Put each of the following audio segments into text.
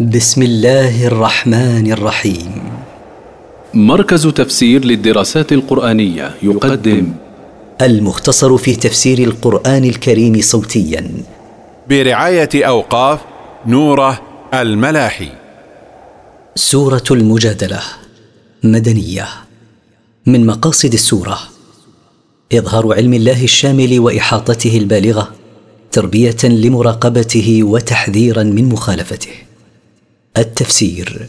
بسم الله الرحمن الرحيم. مركز تفسير للدراسات القرآنية يقدم. المختصر في تفسير القرآن الكريم صوتيا. برعاية أوقاف نوره الملاحي. سورة المجادلة مدنية. من مقاصد السورة إظهار علم الله الشامل وإحاطته البالغة تربية لمراقبته وتحذيرا من مخالفته. التفسير.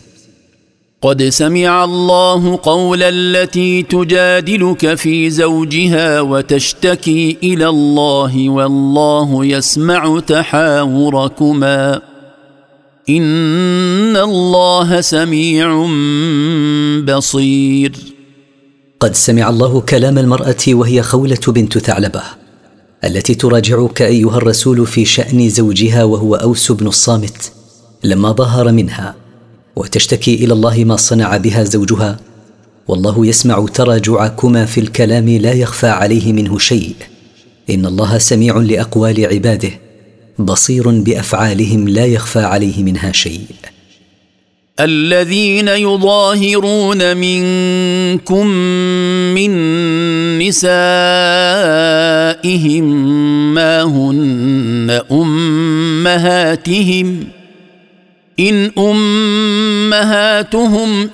قد سمع الله قول التي تجادلك في زوجها وتشتكي إلى الله والله يسمع تحاوركما. إن الله سميع بصير. قد سمع الله كلام المرأة وهي خولة بنت ثعلبة التي تراجعك أيها الرسول في شأن زوجها وهو أوس بن الصامت لما ظهر منها وتشتكي إلى الله ما صنع بها زوجها والله يسمع تراجعكما في الكلام لا يخفى عليه منه شيء. إن الله سميع لأقوال عباده بصير بأفعالهم لا يخفى عليه منها شيء. الذين يظاهرون منكم من نسائهم ما هن أمهاتهم إن أمهاتهم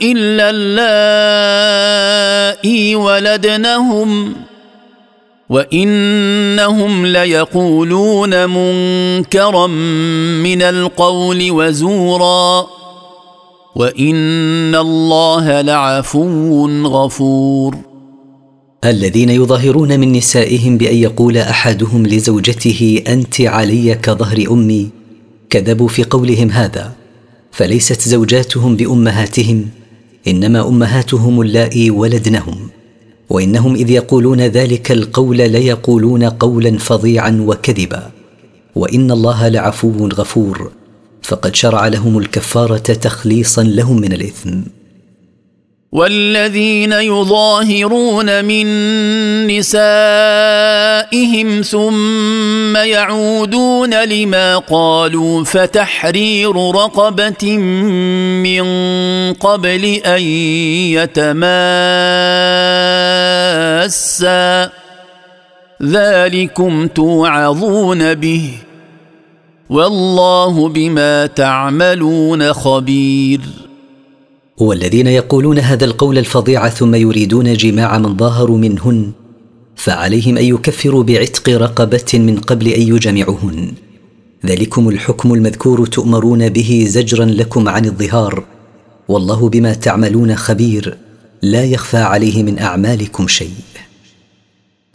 إلا اللائي ولدنهم وإنهم ليقولون منكرا من القول وزورا وإن الله لعفو غفور. الذين يظاهرون من نسائهم بأن يقول أحدهم لزوجته أنت علي كظهر أمي كذبوا في قولهم هذا. فليست زوجاتهم بأمهاتهم إنما أمهاتهم اللائي ولدنهم وإنهم إذ يقولون ذلك القول ليقولون قولا فظيعا وكذبا. وإن الله لعفو غفور فقد شرع لهم الكفارة تخليصا لهم من الإثم. والذين يظاهرون من نسائهم ثم يعودون لما قالوا فتحرير رقبة من قبل أن يتماسا. ذلكم توعظون به. والله بما تعملون خبير. والذين يقولون هذا القول الفظيع ثم يريدون جماع من ظاهروا منهن فعليهم أن يكفروا بعتق رقبة من قبل أن يجامعوهن ذلكم الحكم المذكور تؤمرون به زجرا لكم عن الظهار والله بما تعملون خبير لا يخفى عليه من أعمالكم شيء.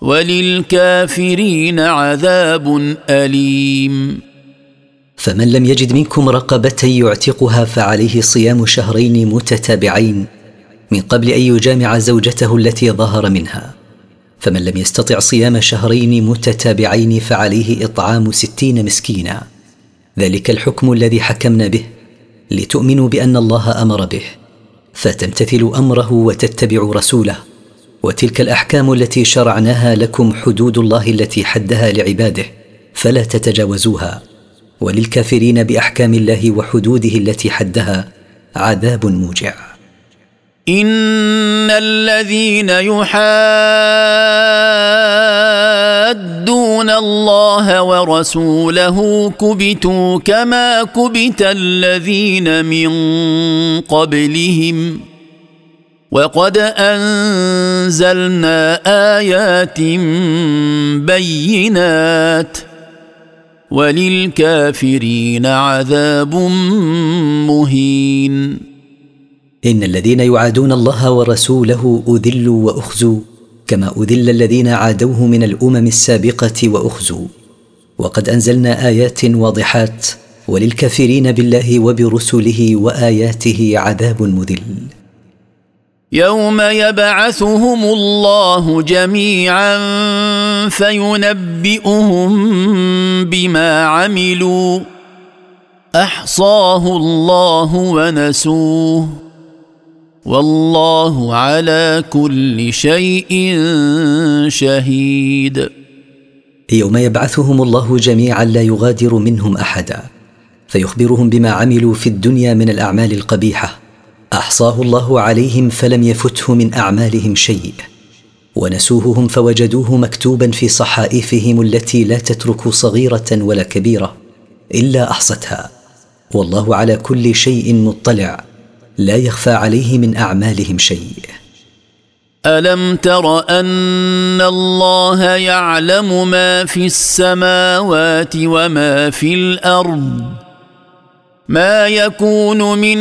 وللكافرين عذاب أليم. فمن لم يجد منكم رقبة يعتقها فعليه صيام شهرين متتابعين من قبل أن يجامع زوجته التي ظهر منها. فمن لم يستطع صيام شهرين متتابعين فعليه إطعام ستين مسكينا. ذلك الحكم الذي حكمنا به لتؤمنوا بأن الله أمر به. فتمتثلوا امره وتتبعوا رسوله. وتلك الأحكام التي شرعناها لكم حدود الله التي حدها لعباده فلا تتجاوزوها. وللكافرين بأحكام الله وحدوده التي حدها عذاب موجع. إن الذين يحادون الله ورسوله كبتوا كما كبت الذين من قبلهم. وقد أنزلنا آيات بينات وللكافرين عذاب مهين. إن الذين يعادون الله ورسوله أذلوا وأخزوا كما أذل الذين عادوه من الأمم السابقة وأخزوا. وقد أنزلنا آيات واضحات وللكافرين بالله وبرسله وآياته عذاب مذل. يوم يبعثهم الله جميعا فينبئهم بما عملوا احصاه الله ونسوه والله على كل شيء شهيد. يوم يبعثهم الله جميعا لا يغادر منهم احدا فيخبرهم بما عملوا في الدنيا من الاعمال القبيحه أحصاه الله عليهم فلم يفته من أعمالهم شيء. ونسوه هم فوجدوه مكتوبا في صحائفهم التي لا تترك صغيرة ولا كبيرة إلا أحصتها. والله على كل شيء مطلع. لا يخفى عليه من أعمالهم شيء. ألم تر أن الله يعلم ما في السماوات وما في الأرض؟ ما يكون من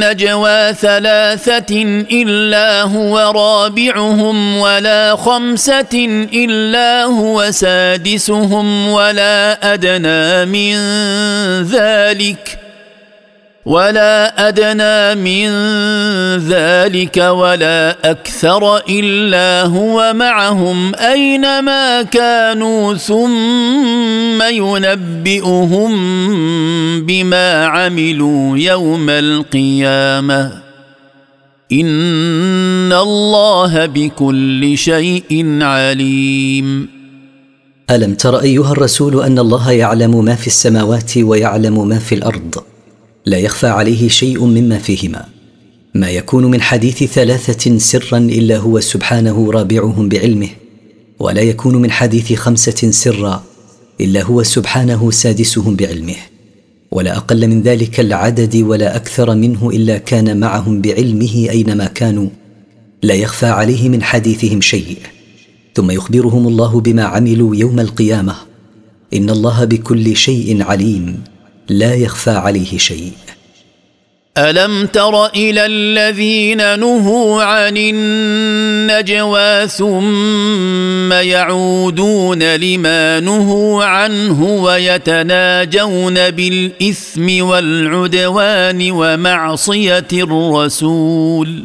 نجوى ثلاثة إلا هو رابعهم ولا خمسة إلا هو سادسهم ولا أدنى من ذلك ولا ادنى من ذلك ولا أكثر الا هو معهم اينما كانوا ثم ينبئهم بما عملوا يوم القيامه ان الله بكل شيء عليم ألم تر أيها الرسول أن الله يعلم ما في السماوات ويعلم ما في الأرض؟ لا يخفى عليه شيء مما فيهما. ما يكون من حديث ثلاثة سرا إلا هو سبحانه رابعهم بعلمه ولا يكون من حديث خمسة سرا إلا هو سبحانه سادسهم بعلمه. ولا أقل من ذلك العدد ولا أكثر منه إلا كان معهم بعلمه أينما كانوا. لا يخفى عليه من حديثهم شيء. ثم يخبرهم الله بما عملوا يوم القيامة. إن الله بكل شيء عليم. لا يخفى عليه شيء. ألم تر إلى الذين نهوا عن النجوى ثم يعودون لما نهوا عنه ويتناجون بالإثم والعدوان ومعصية الرسول؟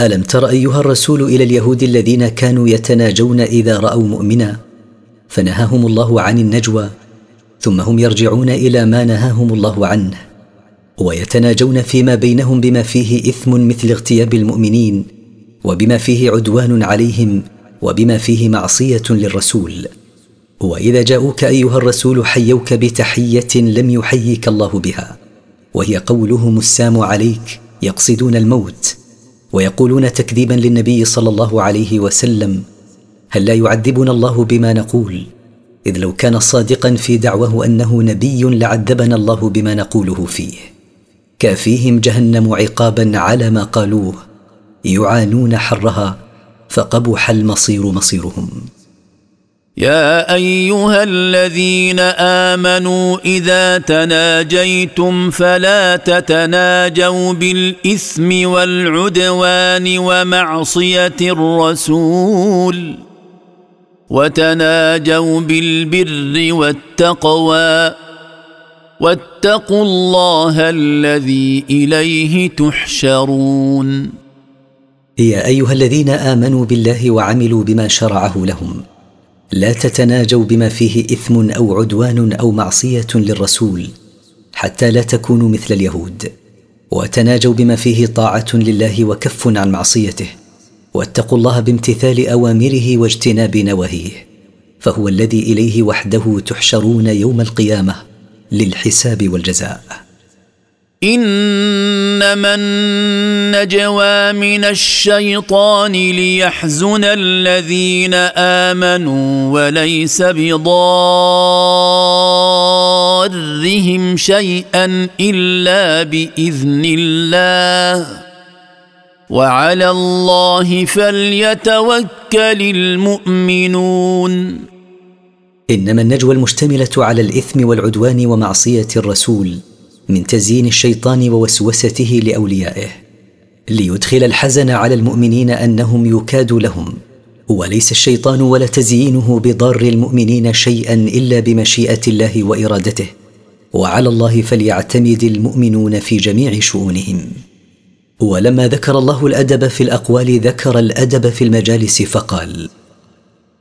ألم تر أيها الرسول إلى اليهود الذين كانوا يتناجون إذا رأوا مؤمنا؟ فنهاهم الله عن النجوى ثم هم يرجعون إلى ما نهاهم الله عنه ويتناجون فيما بينهم بما فيه إثم مثل اغتياب المؤمنين وبما فيه عدوان عليهم وبما فيه معصية للرسول. وإذا جاءوك أيها الرسول حيوك بتحية لم يحيك الله بها وهي قولهم السام عليك يقصدون الموت ويقولون تكذيبا للنبي صلى الله عليه وسلم هل لا يعذبنا الله بما نقول؟ إذ لو كان صادقا في دعواه أنه نبي لعذبنا الله بما نقوله فيه. كافيهم جهنم عقابا على ما قالوه يعانون حرها فقبح المصير مصيرهم. يا أيها الذين آمنوا إذا تناجيتم فلا تتناجوا بالإثم والعدوان ومعصية الرسول وتناجوا بالبر والتقوى واتقوا الله الذي إليه تحشرون. يا أيها الذين آمنوا بالله وعملوا بما شرعه لهم. لا تتناجوا بما فيه إثم أو عدوان أو معصية للرسول حتى لا تكونوا مثل اليهود. وتناجوا بما فيه طاعة لله وكف عن معصيته. واتقوا الله بامتثال أوامره واجتناب نواهيه. فهو الذي إليه وحده تحشرون يوم القيامة للحساب والجزاء. إنما النجوى من الشيطان ليحزن الذين آمنوا وليس بضار ضرهم شيئا إلا بإذن الله. وعلى الله فليتوكل المؤمنون. إنما النجوى المشتملة على الإثم والعدوان ومعصية الرسول. من تزيين الشيطان ووسوسته لأوليائه ليدخل الحزن على المؤمنين أنهم يكاد لهم. وليس الشيطان ولا تزيينه بضار المؤمنين شيئا إلا بمشيئة الله وإرادته. وعلى الله فليعتمد المؤمنون في جميع شؤونهم. ولما ذكر الله الأدب في الأقوال ذكر الأدب في المجالس فقال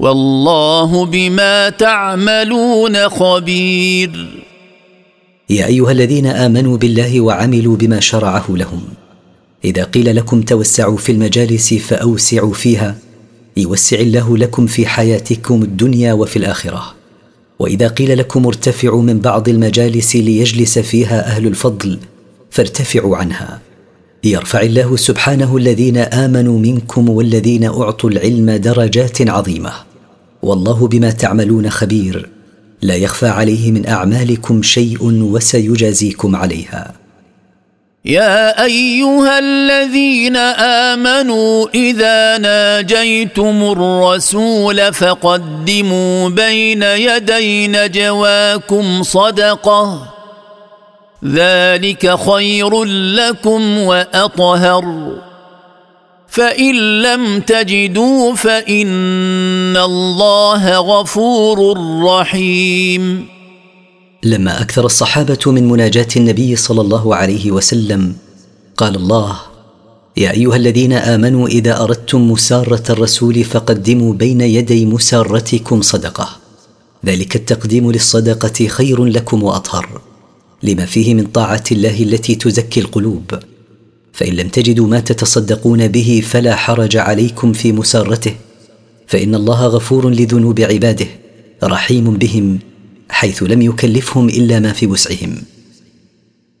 والله بما تعملون خبير. يا أيها الذين آمنوا بالله وعملوا بما شرعه لهم. إذا قيل لكم توسعوا في المجالس فأوسعوا فيها. يوسع الله لكم في حياتكم الدنيا وفي الآخرة. وإذا قيل لكم ارتفعوا من بعض المجالس ليجلس فيها أهل الفضل فارتفعوا عنها. يرفع الله سبحانه الذين آمنوا منكم والذين أعطوا العلم درجات عظيمة. والله بما تعملون خبير. لا يخفى عليه من أعمالكم شيء وسيجازيكم عليها. يا أيها الذين آمنوا إذا ناجيتم الرسول فقدموا بين يدي نجواكم صدقة. ذلك خير لكم وأطهر. فإن لم تجدوا فإن الله غفور رحيم. لما أكثر الصحابة من مناجاة النبي صلى الله عليه وسلم قال الله يا أيها الذين آمنوا إذا أردتم مسارة الرسول فقدموا بين يدي مسارتكم صدقة. ذلك التقديم للصدقة خير لكم وأطهر لما فيه من طاعة الله التي تزكي القلوب. فإن لم تجدوا ما تتصدقون به فلا حرج عليكم في مسارته فإن الله غفور لذنوب عباده رحيم بهم حيث لم يكلفهم إلا ما في وسعهم.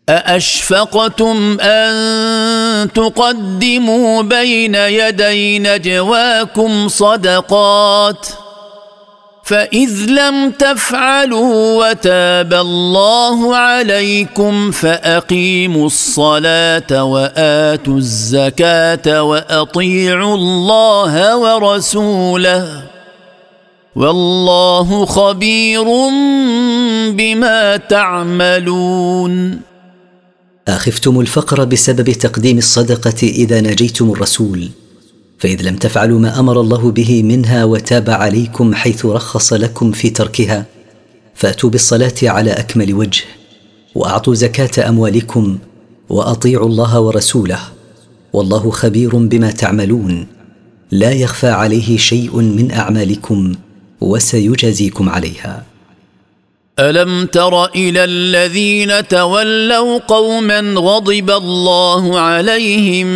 أأشفقتم أن تقدموا بين يدي نجواكم صدقات؟ فإذ لم تفعلوا وتاب الله عليكم فأقيموا الصلاة وآتوا الزكاة وأطيعوا الله ورسوله والله خبير بما تعملون. أخفتم الفقر بسبب تقديم الصدقة إذا نجيتم الرسول. فإذ لم تفعلوا ما أمر الله به منها وتاب عليكم حيث رخص لكم في تركها فأتوا بالصلاة على أكمل وجه وأعطوا زكاة أموالكم وأطيعوا الله ورسوله والله خبير بما تعملون لا يخفى عليه شيء من أعمالكم وسيجازيكم عليها. ألم تر إلى الذين تولوا قوما غضب الله عليهم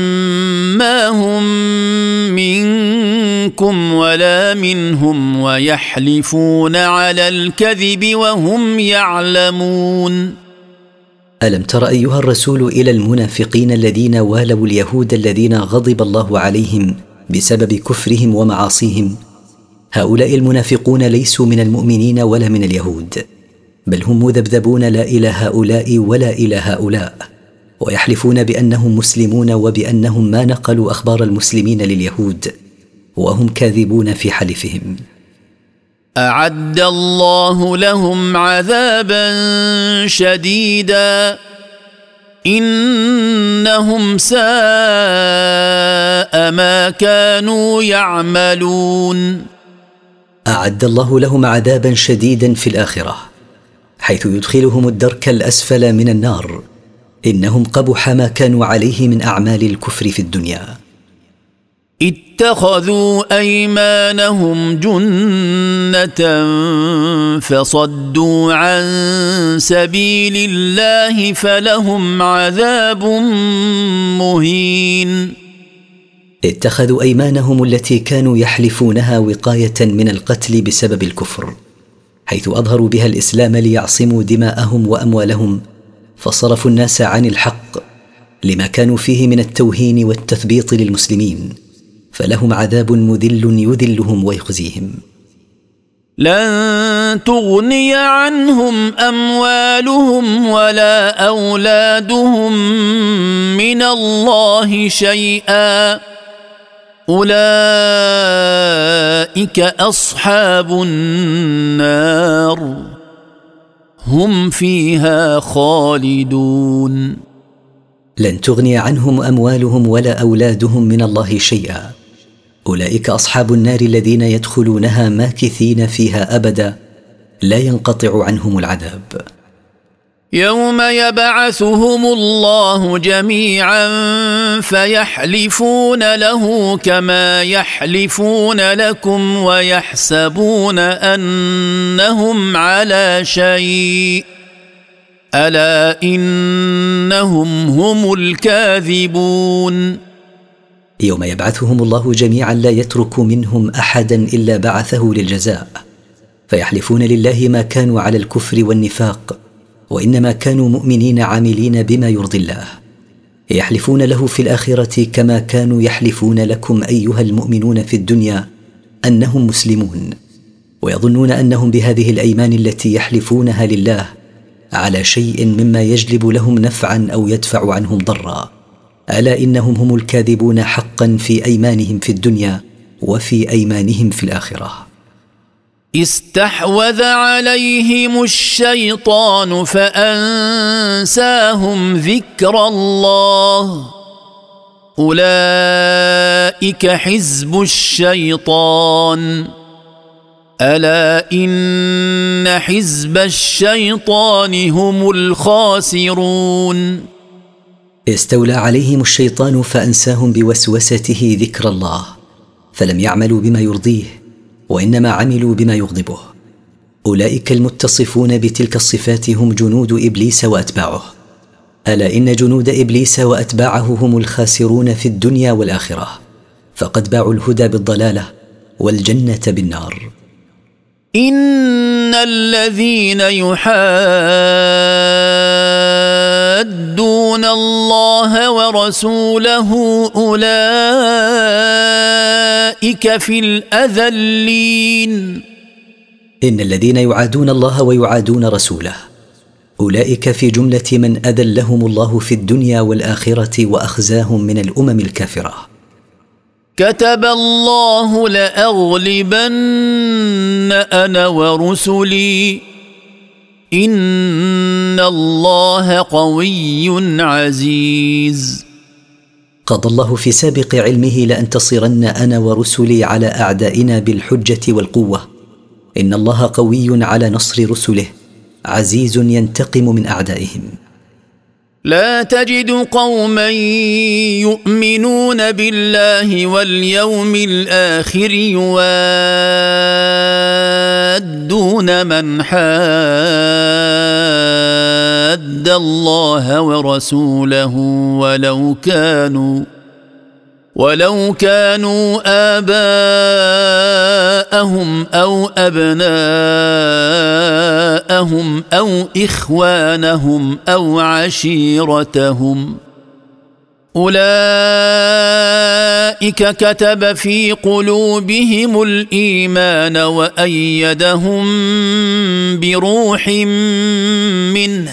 ما هم منكم ولا منهم ويحلفون على الكذب وهم يعلمون. ألم تر أيها الرسول إلى المنافقين الذين والوا اليهود الذين غضب الله عليهم بسبب كفرهم ومعاصيهم؟ هؤلاء المنافقون ليسوا من المؤمنين ولا من اليهود. بل هم مذبذبون لا إلى هؤلاء ولا إلى هؤلاء ويحلفون بأنهم مسلمون وبأنهم ما نقلوا أخبار المسلمين لليهود وهم كاذبون في حلفهم. أعد الله لهم عذابا شديدا. إنهم ساء ما كانوا يعملون. أعد الله لهم عذابا شديدا في الآخرة. حيث يدخلهم الدرك الأسفل من النار إنهم قبح ما كانوا عليه من أعمال الكفر في الدنيا. اتخذوا أيمانهم جنة فصدوا عن سبيل الله فلهم عذاب مهين. اتخذوا أيمانهم التي كانوا يحلفونها وقاية من القتل بسبب الكفر. حيث أظهروا بها الإسلام ليعصموا دماءهم وأموالهم فصرفوا الناس عن الحق لما كانوا فيه من التوهين والتثبيط للمسلمين فلهم عذاب مذل يذلهم ويخزيهم. لن تغني عنهم أموالهم ولا أولادهم من الله شيئا. أولئك أصحاب النار. هم فيها خالدون. لن تغني عنهم أموالهم ولا أولادهم من الله شيئا. أولئك أصحاب النار الذين يدخلونها ماكثين فيها أبدا. لا ينقطع عنهم العذاب. يوم يبعثهم الله جميعا فيحلفون له كما يحلفون لكم ويحسبون أنهم على شيء. ألا إنهم هم الكاذبون. يوم يبعثهم الله جميعا لا يترك منهم احدا إلا بعثه للجزاء. فيحلفون لله ما كانوا على الكفر والنفاق. وإنما كانوا مؤمنين عاملين بما يرضي الله يحلفون له في الآخرة كما كانوا يحلفون لكم أيها المؤمنون في الدنيا أنهم مسلمون ويظنون أنهم بهذه الأيمان التي يحلفونها لله على شيء مما يجلب لهم نفعا أو يدفع عنهم ضرا. ألا إنهم هم الكاذبون حقا في أيمانهم في الدنيا وفي أيمانهم في الآخرة. استحوذ عليهم الشيطان فأنساهم ذكر الله. أولئك حزب الشيطان. ألا إن حزب الشيطان هم الخاسرون. استولى عليهم الشيطان فأنساهم بوسوسته ذكر الله فلم يعملوا بما يرضيه. وإنما عملوا بما يغضبه. أولئك المتصفون بتلك الصفات هم جنود إبليس وأتباعه. ألا إن جنود إبليس وأتباعه هم الخاسرون في الدنيا والآخرة. فقد باعوا الهدى بالضلالة والجنة بالنار. ان الذين يحادون الله ورسوله اولئك في الاذلين ان الذين يعادون الله ويعادون رسوله اولئك في جمله من اذلهم الله في الدنيا والاخره واخزاهم من الامم الكافره كتب الله لأغلبن أنا ورسلي. إن الله قوي عزيز. قضى الله في سابق علمه لأنتصرن أنا ورسلي على أعدائنا بالحجة والقوة. إن الله قوي على نصر رسله. عزيز ينتقم من أعدائهم. لا تجد قوما يؤمنون بالله واليوم الآخر يوادون من حاد الله ورسوله ولو كانوا ولو كانوا آباءهم أو أبناءهم أو إخوانهم أو عشيرتهم أولئك كتب في قلوبهم الإيمان وأيدهم بروح منه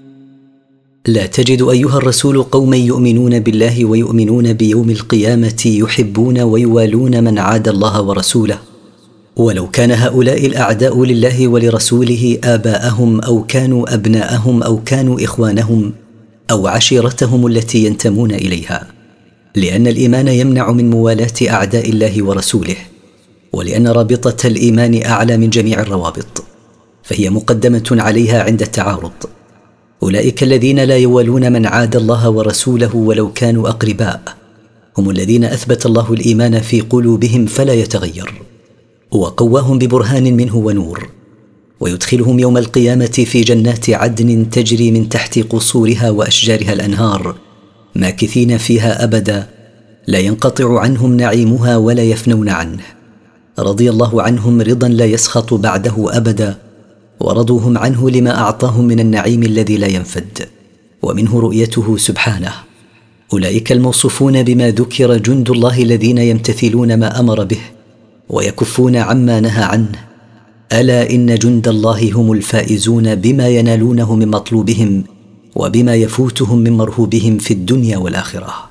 لا تجد أيها الرسول قوما يؤمنون بالله ويؤمنون بيوم القيامة يحبون ويوالون من عاد الله ورسوله. ولو كان هؤلاء الأعداء لله ولرسوله آباءهم أو كانوا أبناءهم أو كانوا إخوانهم أو عشيرتهم التي ينتمون إليها. لأن الإيمان يمنع من موالاة أعداء الله ورسوله ولأن رابطة الإيمان أعلى من جميع الروابط فهي مقدمة عليها عند التعارض. أولئك الذين لا يوالون من عاد الله ورسوله ولو كانوا أقرباء. هم الذين أثبت الله الإيمان في قلوبهم فلا يتغير. وقواهم ببرهان منه ونور. ويدخلهم يوم القيامة في جنات عدن تجري من تحت قصورها وأشجارها الأنهار. ماكثين فيها أبدا. لا ينقطع عنهم نعيمها ولا يفنون عنه. رضي الله عنهم رضا لا يسخط بعده أبدا. ورضوهم عنه لما أعطاهم من النعيم الذي لا ينفد ومنه رؤيته سبحانه. أولئك الموصوفون بما ذكر جند الله الذين يمتثلون ما أمر به ويكفون عما نهى عنه. ألا إن جند الله هم الفائزون بما ينالونه من مطلوبهم وبما يفوتهم من مرهوبهم في الدنيا والآخرة.